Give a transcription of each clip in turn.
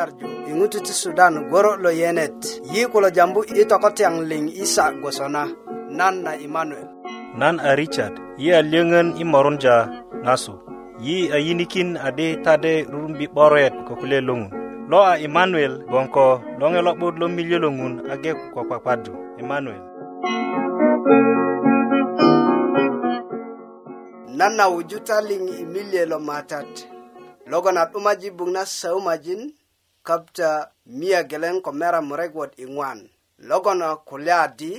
nyarju iŋutu ti sudan goro lo yenet yi kulo jambu i tokotyaŋ liŋ isa gwosona nan na imanuel nan a richard yi a lyöŋön i morunja ŋasu yi a yinikin adi tade rurumbi 'boret ko kule loŋun lo a imanuel gboŋ ko loŋe lo'but lo miliö lo ŋun age ko kpakpadu imanuel nan na wuju ta liŋ i miliö lo matat logon a 'dumaji buŋ na saumajin kapta mia geleng ko mera murekwot ingwan logono kulya di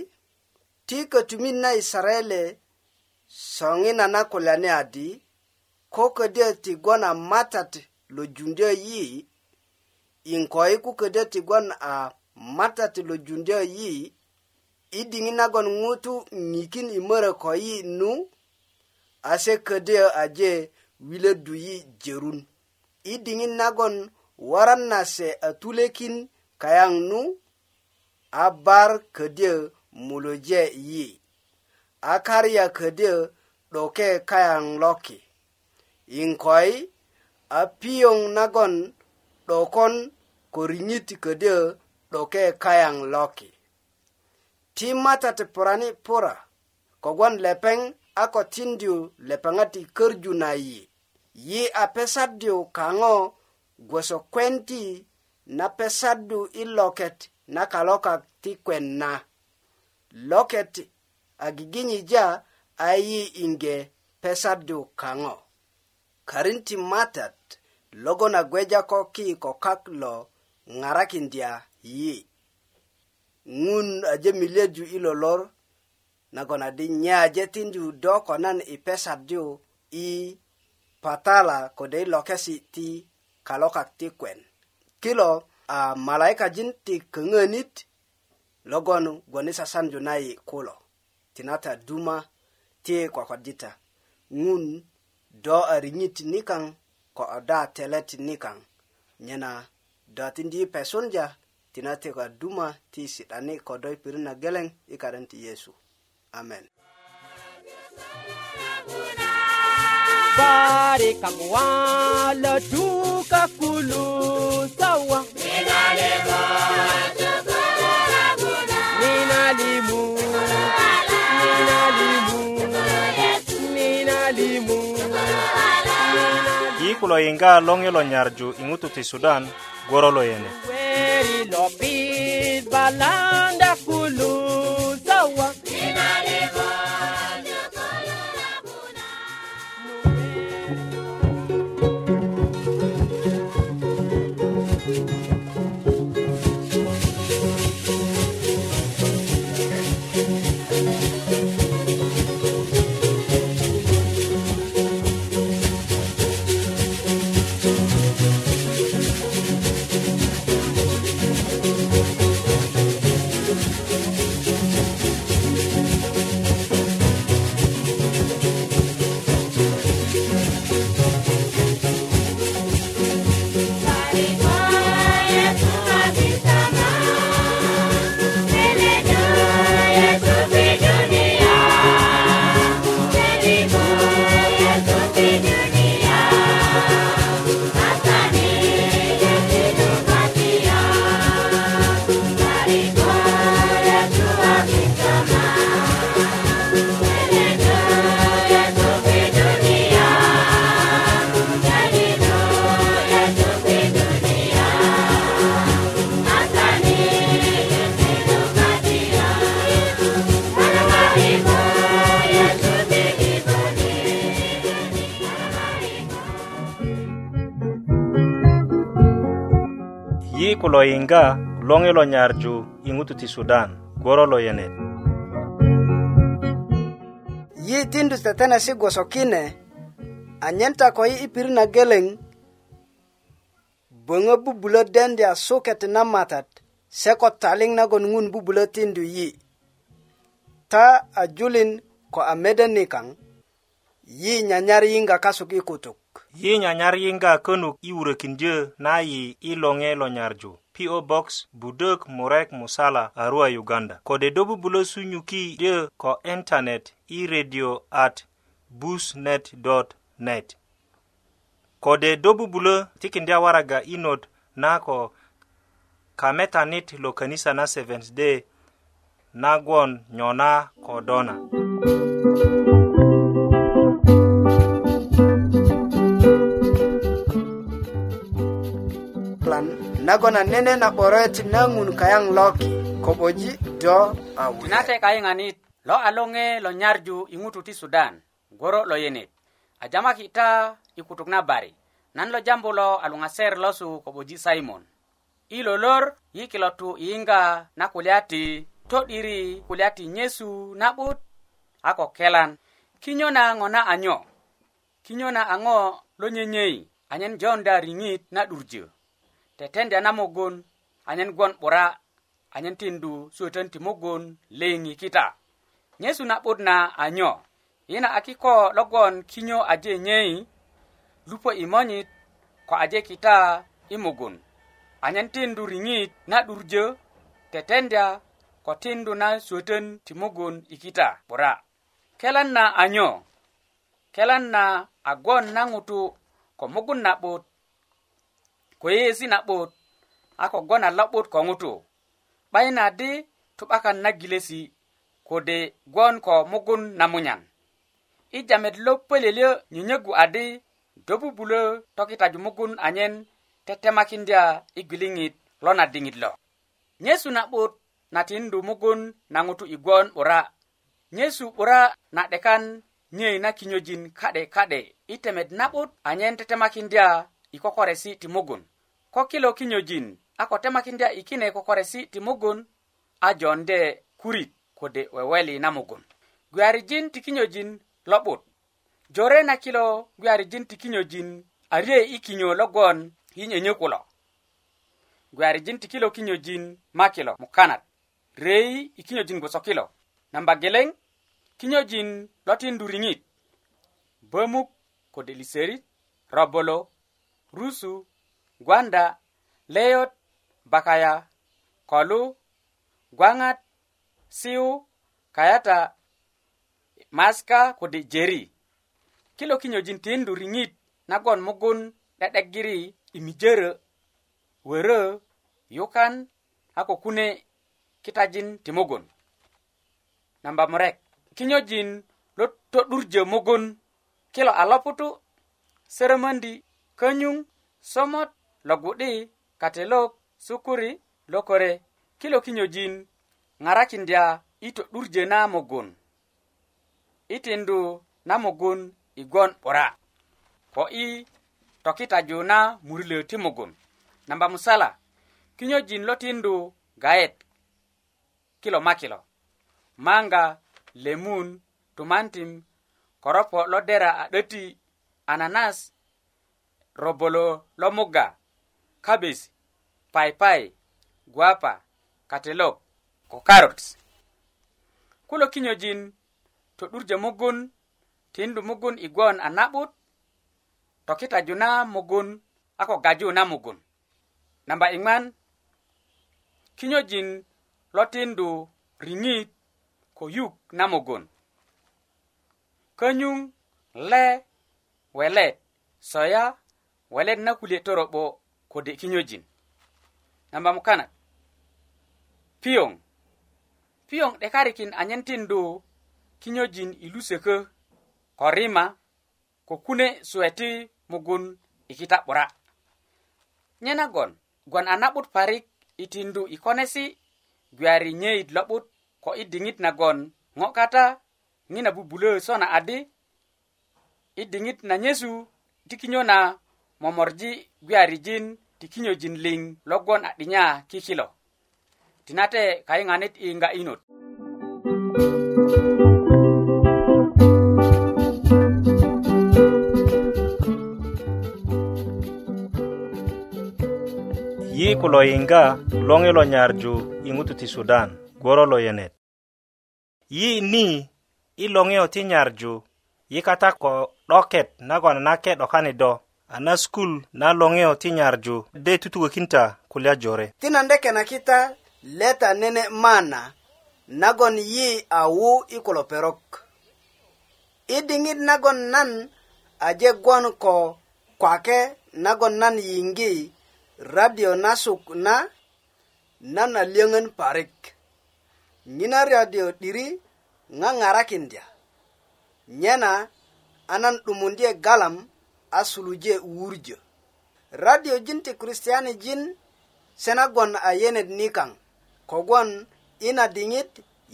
ti ko tumin na israele songina na kulya ne adi ko ko de ti gona matat lo jundye yi in ko e ku ko de ti gon a matat lo jundye yi idingi na gon ngutu nikin imore ko yi nu ase ko de aje wile du yi jerun idingi na gon waran na se a tulekin kayang nu a bar kede muloje yi a kariya kede doke kayang loki inkoi a piyong nagon dokon korinyit kede doke kayang loki ti mata te porani pora kogwan lepeng ako tindiu lepengati kerju na yi yi a pesadiu kango gwoso kwen ti na pesadu i loket na kalokak ti kwen na loket a giginyija a yi inge pesadu kaŋo karin ti matat logo na gweja ko ki kokak lo ŋarakindya yi ŋun a jemiledu i lolor nagon adi nyaje tindu do konan i pesadu i patala kode i lokesi ti kalokak ti kwen kilo a ah, malaikajin ti köŋönit logon gwoni sasanju na yi kulo tinata duma ti kwakwajita ŋun do a riŋit nikaŋ ko a da telet nikaŋ nyena do tindi i pesunja tina ti ko duma ti si'dani do i pirit na geleŋ i karen ti yesu amen bare la duka kulu sawa minalimu minalimu i kulo yinga loŋi lo nyarju i ŋutu ti sudan gworo lo yene Weri lo bid balanda inga longe lo nyarju ingutu ti sudan goro lo yenet yi tindu tetenesi gwoso kine anyenta ta ko yi ipir na geleŋ böŋö bubulö dendya soket na matat seko taling na nagon ŋun tindu yi ta ajulin ko a mede yi nyanyari inga kasuk i yi nyanyari inga könuk i wurökindyö na yi ilonge lo nyarju PO Box Budok Murek Musala Arua Uganda kode dobu bulo sunyuki de ko internet e radio at busnet.net kode dobu bulo tikindia waraga inod nako kametanit lo kanisa na Seventh Day nagwon nyona kodona Thank you. nagon anene na 'boroet na ŋun kayaŋ loki koboji do awe nate kayiŋanit lo a loŋe lo nyarju i ŋutu ti sudan goro lo yenet a jamaki ta i kutuk na bari nan lo jambu lo a luŋaser losu koboji simon i lolor yi kilo tu yiyiŋga na kulya ti to'diri kulya ti nyesu na'but a ko kelan kinyo na ŋo na anyo kinyo na a ŋo lo nyenyei anyen jonda riŋit na 'durjö tetende na mogon anyen gwon 'bura anyen tindu suwetön ti mogon leŋi kita nyesu na'but na anyo yina a kiko logon kinyo aje nyei lupo i monyit ko aje kita i mugun anyen tindu riŋit na 'durjö tetendya ko tindu na suwötön ti mugun i kita 'bura kelan na anyo kelan na a gwon na ŋutu ko mugun na'but ko yeesi na'but a kogwon a lo'but ko ŋutu 'bayina di tu'bakan na gilesi kode gwon ko mugun na munyan i jamet lo pölyölyö nyönyögu adi do bubulö tokitaju mugun anyen tetemakindya i gwiliŋit lo na diŋit lo nyesu na'but na tindu mugun na ŋutu i gwon 'bura nyesu 'bura na 'dekan nyöi na kinyojin ka'de ka'de i temet na'but anyen tetemakindya ikokoresi ti mugun ko kilo kinyojin a ko temakindya i kine kokoresi ti mugun a jonde kurit kode weweli na mugun gwiyarijin ti kinyojin lo'but jore na kilo gwiyarijin ti kinyojin arie i kinyo logon yinyönyö kulo gwiyarijin ti kilo kinyojin ma kilo mukanat rei i kinyojin gwoso kilo namba geleŋ kinyojin lo tindu riŋit bömuk kode liserit robolo rusu gwanda leyot bakaya kolu gwaŋat siu kayata maska kudi jeri kilo kinyojin tindu riŋit nagon mugun 'de'degiri i mijörö wörö yukan a ko kune kitajin ti mugun namba murek kinyojin lo to'durjö mugun kilo a loputu sörömöndi könyuŋ somot logu'di katelok sukuri lokore kilo kinyojin ŋarakindya i to'durjö na mugun i tindu na mugun i gwon 'bura ko i tokitaju na murilö ti mugun namba musala kinyojin lo tindu gayet kilo makilo manga lemun tumantim koropo lo dera a 'döti ananas robolo lo muga cabis paipai guapa katelok ko carots kulo kinyojin to durje mugun tindu mugun igwon a na'but tokitaju na mugun a ko gaju na mugun namba iŋman kinyojin lo tindu riŋit ko yuk na mugun könyuŋ le welet soya walet nakulye torobo kode kinyojin nambamu kanat piyoŋ piyoŋ 'dekarikin anyen tindu kinyojin i lusökö ko rima ko kune suwe ti mugun i kita 'bura nye nagon gwon a na'but parik i tindu i konesi gwiyari nyeit lo'but ko i diŋit nagon ŋo kata ŋina bubulö sona adi i diŋit na nyesu ti kinyo na momorji gwiyarijin ti kinyojin liŋ logon a 'dinya kikilo tinate kayiŋanit yiyinga inot yi kulo yiŋga loŋi lo nyarju i ŋutu ti sudan gworo lo yenet yi ni i loŋiyo ti nyarju yi kata ko 'doket nagon nake 'dokani do ana skul na loŋeyo ti nyarju de tutukökinta kulya jore ti nan de kenakita leta nene mana nagon yi awu i kulo perok i diŋit nagon nan aje gwon ko kwake nagon nan yiŋgi radio nasuk na nan a liyöŋön parik nyina radio 'diri ŋaŋarakindya nyena a nan 'dumundye galam a suluje wurjö radio jin ti kristiyani jin se nagon a yenet nikaŋ kogwon ina diŋit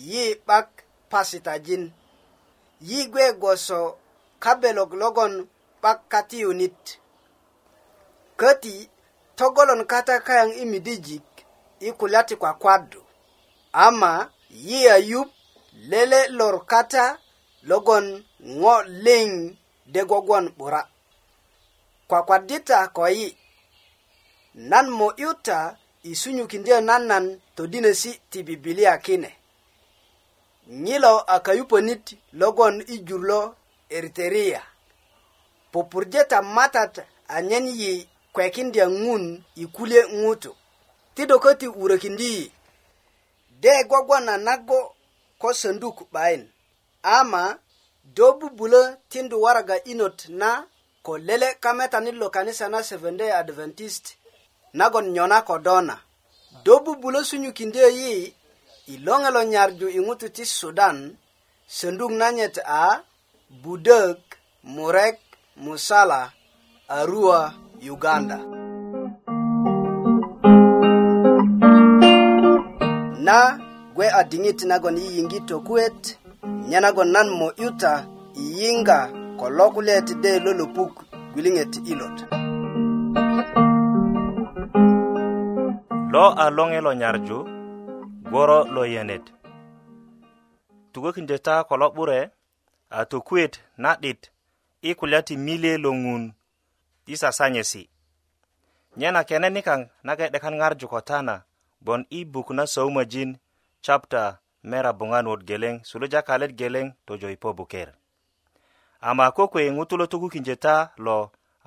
yi 'bak pasita jin yi gwe gwoso kabelok logon 'bak katiyunit köti togolon kata kayaŋ i midijik i kulya ti kwakwadu ama yi ayup lele lor kata logon ŋo liŋ de gwogwon 'bura' kwa kwadita koyi nan mo yuta isunyukindio nan nan todinesi ti bibilia kine nyilo akayuponit logon ijurlo eriteria popurjeta matat anyen yi kwekindia ng'un ikulie ng'utu tidokoti urekindi de gwagwana nago ko sanduk bain ama do bubulo tinduwaraga inot na kolele kameta nilo kanisa na Seventh-day Adventist nagon nyona kodona. Do bubulo sunyu kinde yi ilongelo nyarju ingutu ti Sudan sendung nanyet a Budeg, Murek, Musala, Arua, Uganda. Na gwe adingit nagon yi ingito kwet nyanagon nan mo yuta iyinga kolo kule ti de lolopuk gwiliŋe ti ilot lo a loŋe lo nyarju gworo lo yenet tukökindö ta kolo 'bure a tokuet na'dit i kulya ti mile lo ŋun i sasanyesi nye na kene nikaŋ nage 'dekan ŋarju ko tana gbon i buk na soumajin chapta mera buŋanuwot geleŋ suluja kalet geleŋ tojo i po buker ama ko kwe ŋutu lo tukukinje ta lo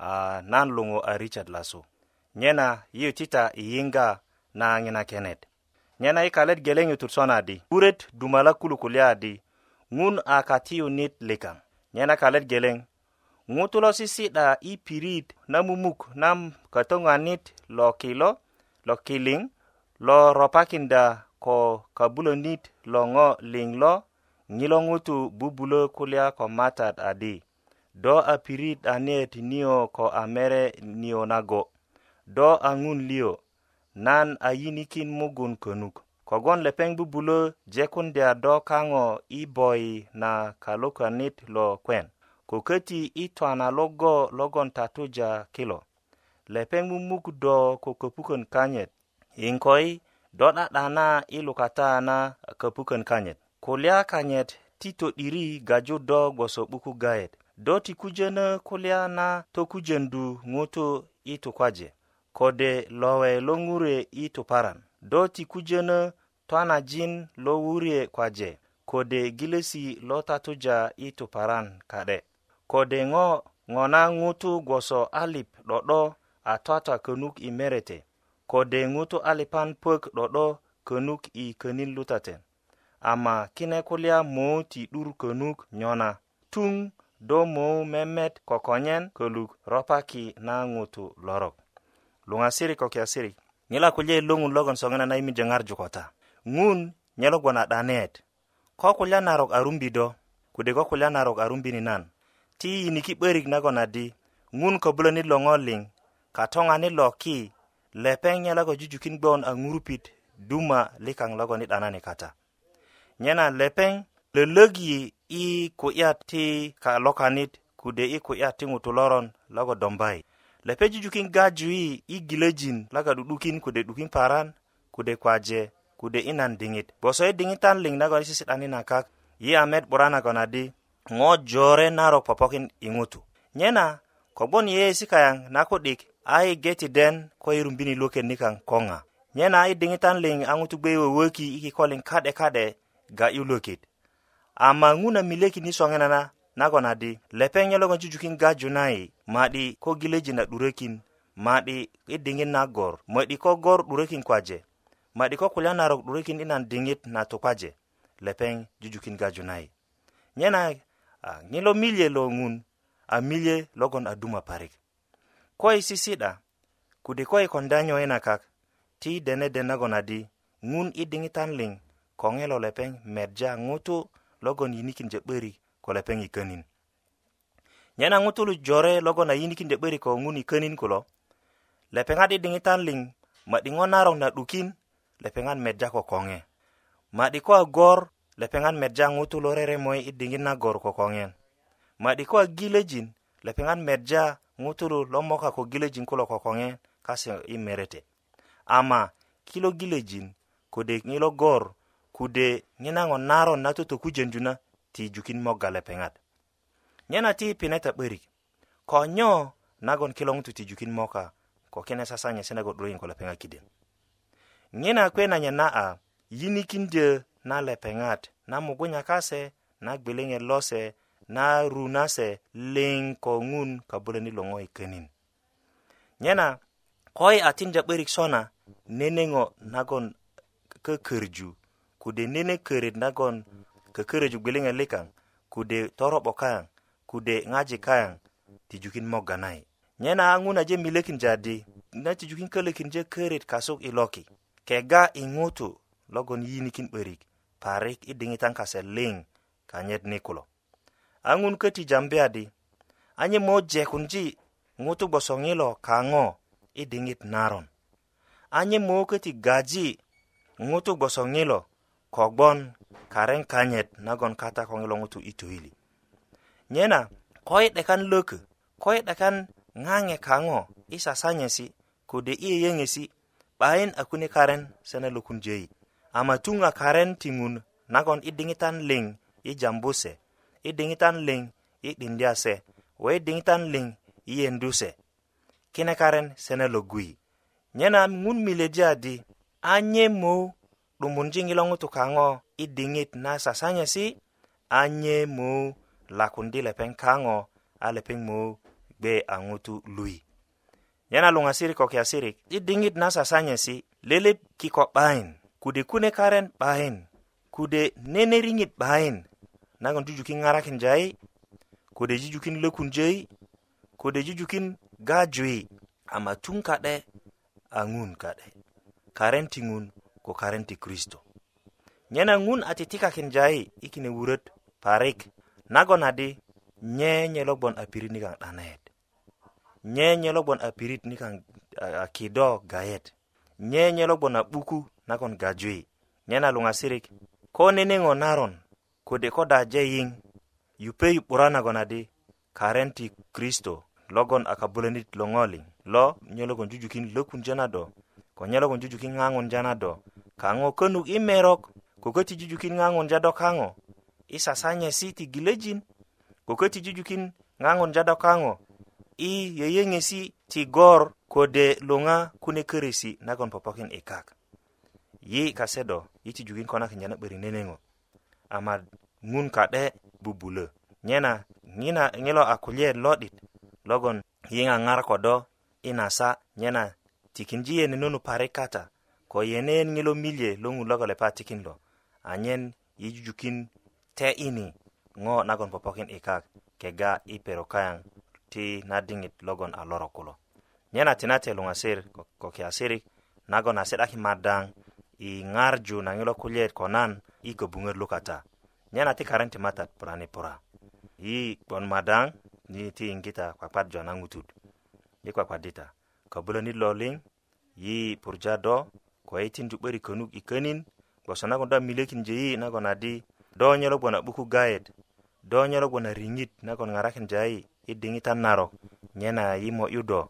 a nan luŋu a richard lasu nyena yiyo tita i yiŋga na ŋina kenet nyena i e kalet geleŋ yutut e sona di buret dumala kulukulya di ŋun a katiyu nit likaŋ nyena kalet geleŋ ŋutu lo sisi'da i pirit na mumuk nam kötöŋanit lo kilo lo kiliŋ lo ropakinda ko kabulönit lo ŋo liŋ lo ŋilo ŋutu bubulö kulya ko matat adi do a pirit anet niyo ko a mere niyo nago do a ŋun liyo nan a yinikin mugun könuk kogon lepeŋ bubulö jekundya do kaŋo i boyi na kalukanit lo kwen ko köti i twana logo logon tatuja kilo lepeŋ mumukdu do ko köpukön kanyit yiŋkoi do 'da'dana i lukata na köpukön kanyit kulya kanyet tito diri gaju do gboso 'buku gayet do ti kujönö kulya na tokujöndu ŋutu i tukwaje kode lowe lo ŋure i tuparan do ti kujönö twanajin lo wurie kwaje kode gilesi lo tatuja i tuparan ka'de kode ŋo ŋona ŋutu gboso alip 'do'do a twata könuk i merete kode ŋutu alipan pök 'do'do könuk i könin lutaten ama kine kulya mo ti 'dur könuk nyona tuŋ do mou memet kokonyen köluk ropaki na ŋutu lorok luŋasirik ko kiasirik ŋila kulya i lo ŋun logon soŋina na yimijö ŋarju kota ŋun nye logon a 'danet ko kulya narok arumbi do kode ko kulya narok arumbini nan ti yiniki 'börik nagon adi ŋun köbuloni lo ŋo liŋ katoŋani lo ki lepeŋ nye logo jujukin gboŋ a ŋurupit duma likaŋ logon i 'danani kata nyena lepeŋ lölög yi i kulya ti kalokanit kude i kulya ti ŋutu loron logo dombai lepe jujukin gaju yi i gilöjin laga 'du'dukin kode 'dukin paran kude kwaje kude i nan diŋit gboso i e diŋitan liŋ nagon i sisi'dani na kak yi a met 'bura nagon adi ŋo jore narok popokin i ŋutu nyena kogbon yeyesi kayaŋ na ku'dik a i geti den ko i rumbini loket nikaŋ ko ŋa nyena i diŋitan liŋ a ŋutu gbe i wöwöki i kikolin ka'de ka'de ga iloket ama nguna mileki ni songena na nagon adi lepeŋ nyologon jujukin gaju nai ma'di ko gileji na 'durökin ma'di i diŋit nagor ma'di ko gor 'durökin kwaje ma'di ko kulya narok 'durökin i nan diŋit na tukwaje lepeŋ jujukin gaju nai nyena ŋi lo milye lo ŋun a milye logon a duma parik ko i sisi'da kudi ko i konda nyo i nakak ti dene den nagon adi ŋun i diŋitan liŋ ko ŋelo lepeŋ medja ŋutu logon yinikindö 'börik ko lepeŋ i könin nyena ŋutu lu jore logon a yinikindö 'börik ko ŋun i könin kulo lepeŋat i diŋitan liŋ ma'di ŋo narok na 'dukin lepeŋat medja ko koŋe ma'di ko a gor lepeŋat medja ŋutu lo reremoi i diŋit na gor ko koŋen ma'di ko a gilöjin lepeŋat medja ŋutu lu lo moka ko gilöjin kulo ko koŋen kase i merete ama kilo gilöjin kode ŋilo gor kude nye nang'o naron na toto kujenju na ti jukin mogale peng'at. Nyena ti pineta berik konyo nagon kilong' tu ti jukin moka kokene sasa nye se nago ruin kole peng'a kiden. Nyena kwe na nye naa yini kinje nale peng'at na mugunya kase nagbilinge lose na runase ling ko ng'un kabule ni long'o ikenin. Nyena koi atinja berik sona neneng'o nagon kekirju. kude nene köret nagon kököröju gwiliŋet kaŋ kude toro'bo kaŋ kude ŋaji kaŋ tijukin moga nai nyena a ŋunaje milökin jadi na tijukin kölökinje köret kasuk i loki kega i ŋutu logon yinikin 'börik parik i diŋitan kase liŋ kanyet ni kulo a ŋun köti jambiyadi anye mojekunji ŋutu gbosoŋilo kaŋo i diŋit naron anye mo köti gaji ŋutu gbosoŋilo kogbon karen kanyet nagon kata ko ngelo ngutu itoili nyena koy de kan loku koy de kan ngange kango isa sanyesi kude i yengesi bayin akune karen sene lokun jeyi ama tunga karen timun nagon idingitan ling i jambuse idingitan ling i dindiase we dingitan ling i enduse kine karen sene logui nyena ngun mile jadi anye mo dumunjin ilo ŋutu kaŋo i diŋit na sasanyesi anye mo lakundi lepeŋ kaŋo a lepeŋ mo gbe a ŋutu lui nyena luŋasirik ko kiasirik i diŋit na sasanyesi lelep kiko 'bayin kude kune karen 'bayin kude nene riŋit 'bayin nagon jujukin ŋarakin jayi kode jujukin lökun jöi kode jujukin gajui ama tun ka'de a ŋun ka'de karen ti ŋun ko karenti kristo nyena ŋun a titikakin jayi i kine wuröt parik nagon adi nye nye logbon a pirit nikaŋ 'danet nye nye logbon a pirit nikaŋ a kido gayet nye nye logbon a 'buku nagon gajui nyena luŋasirik ko neneŋo naron kode ko dajeyiŋ yupei 'bura nagon adi karenti kristo logon a kabulönit loŋoliŋ lo nye logon jujukin lökunje na do ko nyelogon jujukin ŋaŋun jana do kaŋo könuk i merok ko köti jujukin ŋaŋun jado kaŋo i sasanyesi ti gilöjin ko köti jujukin ŋaŋun jado kaŋo i yeyeŋesi ti gor kode luŋa kune körösi nagon popokin i kak yi kase do i tijukin ko nakinya na 'börik neneŋo ama ŋun ka'de bubulö nyena ŋina ŋilo a kulyet lo'dit logon yiŋaŋar ko do i nasa nyena tikin ji yen nonu pare kata ko yene yen ŋilo milye lo ŋun logo lepa tikin lo anyen yijujukin te ini ŋo nagon popokin ikak kega i pero kayaŋ ti na diŋit logon a loro kulo nyen a tinate luŋasir ko, ko kiasirik nagon a si'daki madaŋ i ŋarju na ŋilo kulyet ko nan i gobuŋöt lukata nyen a ti karen ti matat purani pura yi gbon madaŋ ni ti yiŋgita kwakwadjo na ŋutut i kwakwadita kwa ko bulanit lo liŋ yi purja do ko yitindu 'börik könuk i könin gboso nagon do a milökinje yi nagon adi do nyölo bgwon a 'buku gayet do nyölo bgwon a riŋit nagon ŋarakinja yi i diŋitan narok nyen a yimo'yu do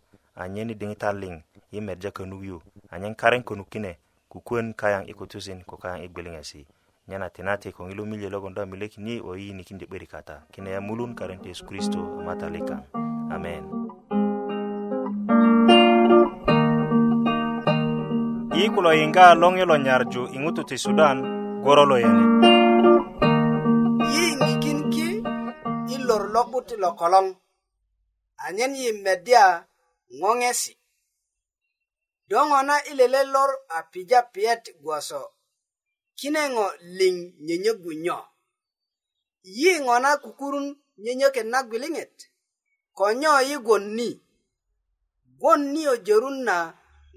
anyen i diŋitan liŋ i medja könuk yu anyen karen könuk kine kukuwön kayaŋ i kutusin ko kayaŋ i gbiliŋesi nyen a tinate ko ŋilu milye logon do a milökin yi wo yiyinikindi 'börik kata kine yamulun karen tu yesu kristo a matalik kaŋ amen iikulo yiŋga loŋilo nyarju i ŋutu ti sudan goro lo yani yiyiŋikin ki i lor lo'but ti lo koloŋ anyen yi medya ŋoŋesi do ŋo na i lele lor a pija piyet gwoso kine ŋo liŋ nyönyögu nyo yi ŋo na kukurun nyönyöket na gwiliŋet ko nyo yi gwon ni gwon niyo jörun na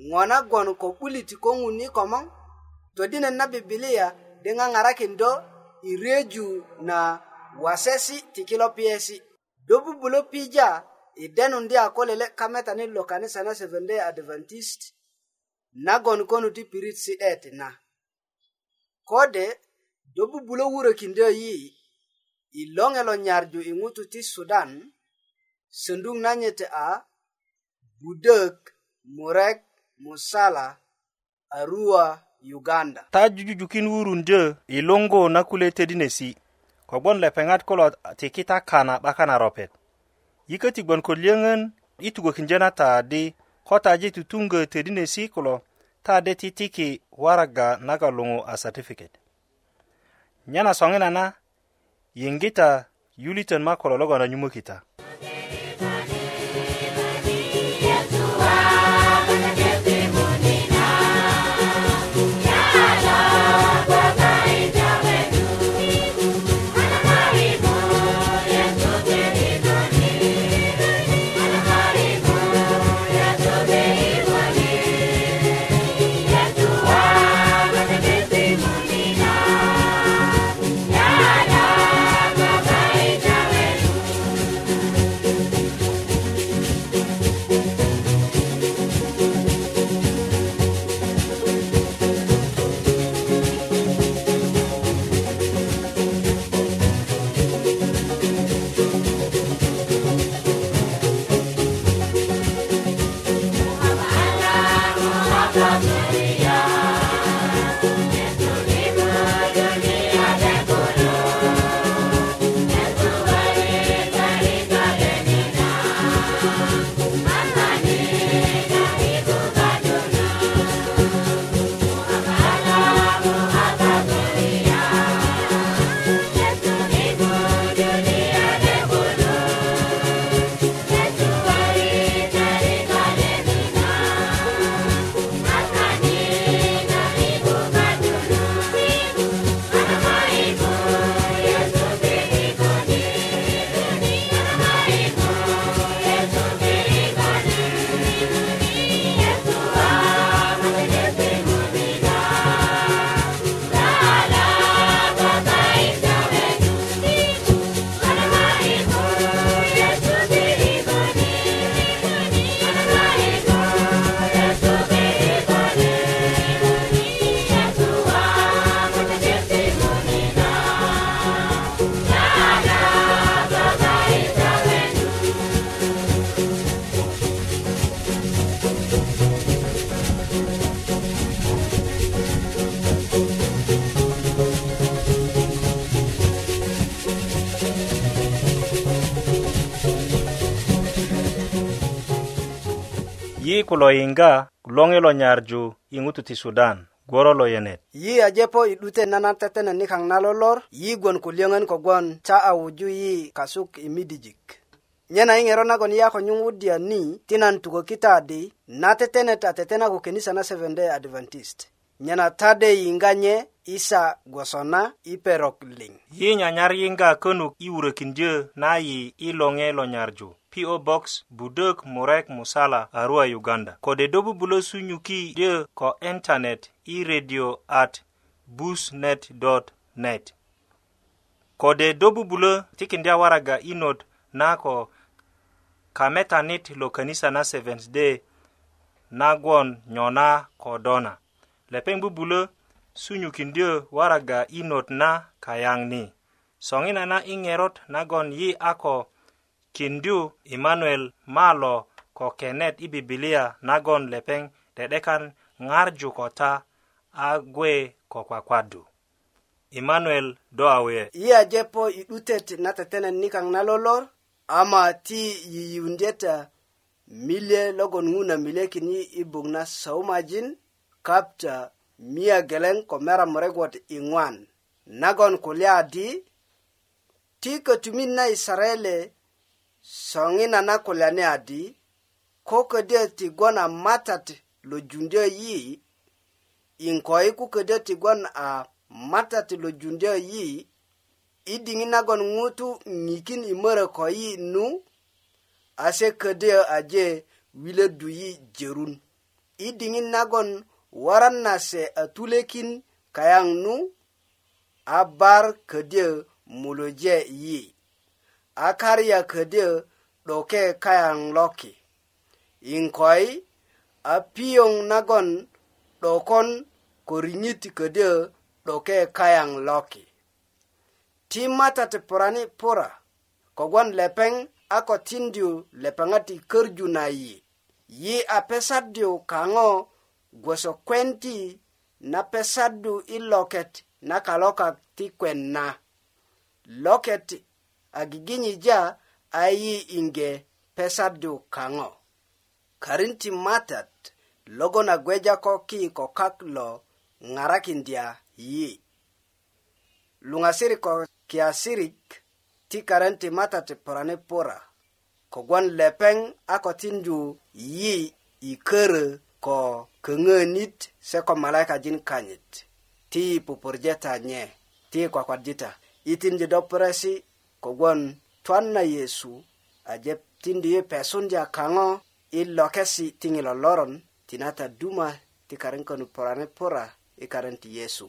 ŋo nagon ko 'buliti ko ŋuni komoŋ todinet na bibilia di ŋaŋarakindo i reju na wasesi ti kilo piyesi do bubulö pija i denundi a ko lele kametani lo kanisa na seventday adventist nagon konu ti pirit si'det na kode do bubulö wurökindö yi i loŋe lo nyarju i ŋutu ti sudan söndu na nyete a budök murek musala arua uganda ta jujujukin wurundö i luŋgu na kule tödinesi kogwon lepeŋat kulo tikita kana 'bakan na ropet yiköti gwon ko liyöŋön i tugökindyö na taadi ko taji tutuŋgö tödinesi kulo taade titiki waraga naga luŋu a satifiket nyena soŋinana yiŋgita yulitön ma kulo logon anyumökita ku lo yiŋga loŋi lo nyarju i ŋutu ti sudan gworo lo yenet yi ajepo i 'dute nanan tetenet nikaŋ na lolor yi gwon ku liyöŋön kogwon ta a wuju yi kasuk i midijik nyena i ŋero nagon yi a ko nyuŋwudya ni ti nan tukökita adi na tetenet a tetena ku kenisa na seventh day adventist nyena tade yiŋga nye isa gwosona iperok liŋ yi nyanyar yiŋga könuk i wurökindyö na yi i loŋe lo nyarju PO Box Budök Murek Musala Arua Uganda kode do bubulö sunyuki dyö ko internet i radio at busnet.net kode do bubulö tikindya waraga inot na ko kametanit lo kanisa na Seventh Day nagwon nyona kodona lepeŋ bubulö sunyukindyö waraga i not na kayaŋ ni soŋina na i ŋerot nagon yi a ko kindyu emanuel malo ko kenet i bibilia nagon lepeŋ de'dekan ŋarju ko ta a gwe ko kwakwadu emanuel do awe yi aje po i 'dutet na tetenet nikaŋ na lolor ama ti yiyundyet eh, milye logon ŋuna milyekin yi i bok na saumajin kapta eh, miya geleŋ ko mera murekwot iŋwan nagon kulya di ti kötumit na isarele soŋina na kulyani adi ko ködyö tigwon a matat lo jundyö yi iŋkoi ku ködyö tigwon a matat lo jundyö yi i diŋit nagon ŋutu ŋikin i mörö ko yi nu ase ködyö aje wilödu yi jörun i diŋit nagon waran na se a tulekin kayang nu abar kede muloje yi akarya kede doke kayang loki inkoi apiyong nagon dokon korinyit kede doke kayang loki timata te porani pora kogwan lepeng ako tindyu lepengati kerju na yi yi apesadyu kango gwoso kwen ti na pesadu i loket na kaloka ti kwen na loket a giginyija a yi inge pesadu kaŋo karin ti matat logo na gweja ko ki ko kak lo ŋarakindya yi luŋasirik ko kiasirik ti karen ti matat porani pura kogwon lepeŋ a ko tindu yi i körö ko köŋönit se ko malaikajin kanyit ti pupurje ta nye ti kwakwadjita itinji do puresi kogwon twan na yesu ajep tindi yi pesunja kaŋo i lokesi tiŋi lo loron tina ta duma ti karinkönu purani pura i karin ti yesu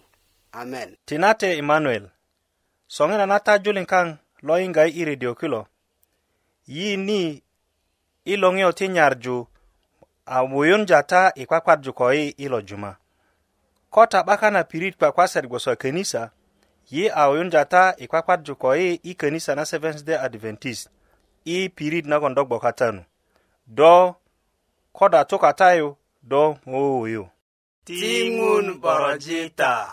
amen tina te emanuel soŋinan a tajulin kaŋ lo yiŋga i i redio kilo yi ni i loŋiyo ti nyarju amuyun jata ikwakwadjukoi ilo juma ko tabaka na pirit kwakwasar gwoso kanisa yi auyun jata ikwakwadjukoi i kanisa na Seventh day adventist i pirit nagon dogbokatanu do ko datukatayu do ouyu tingun borojita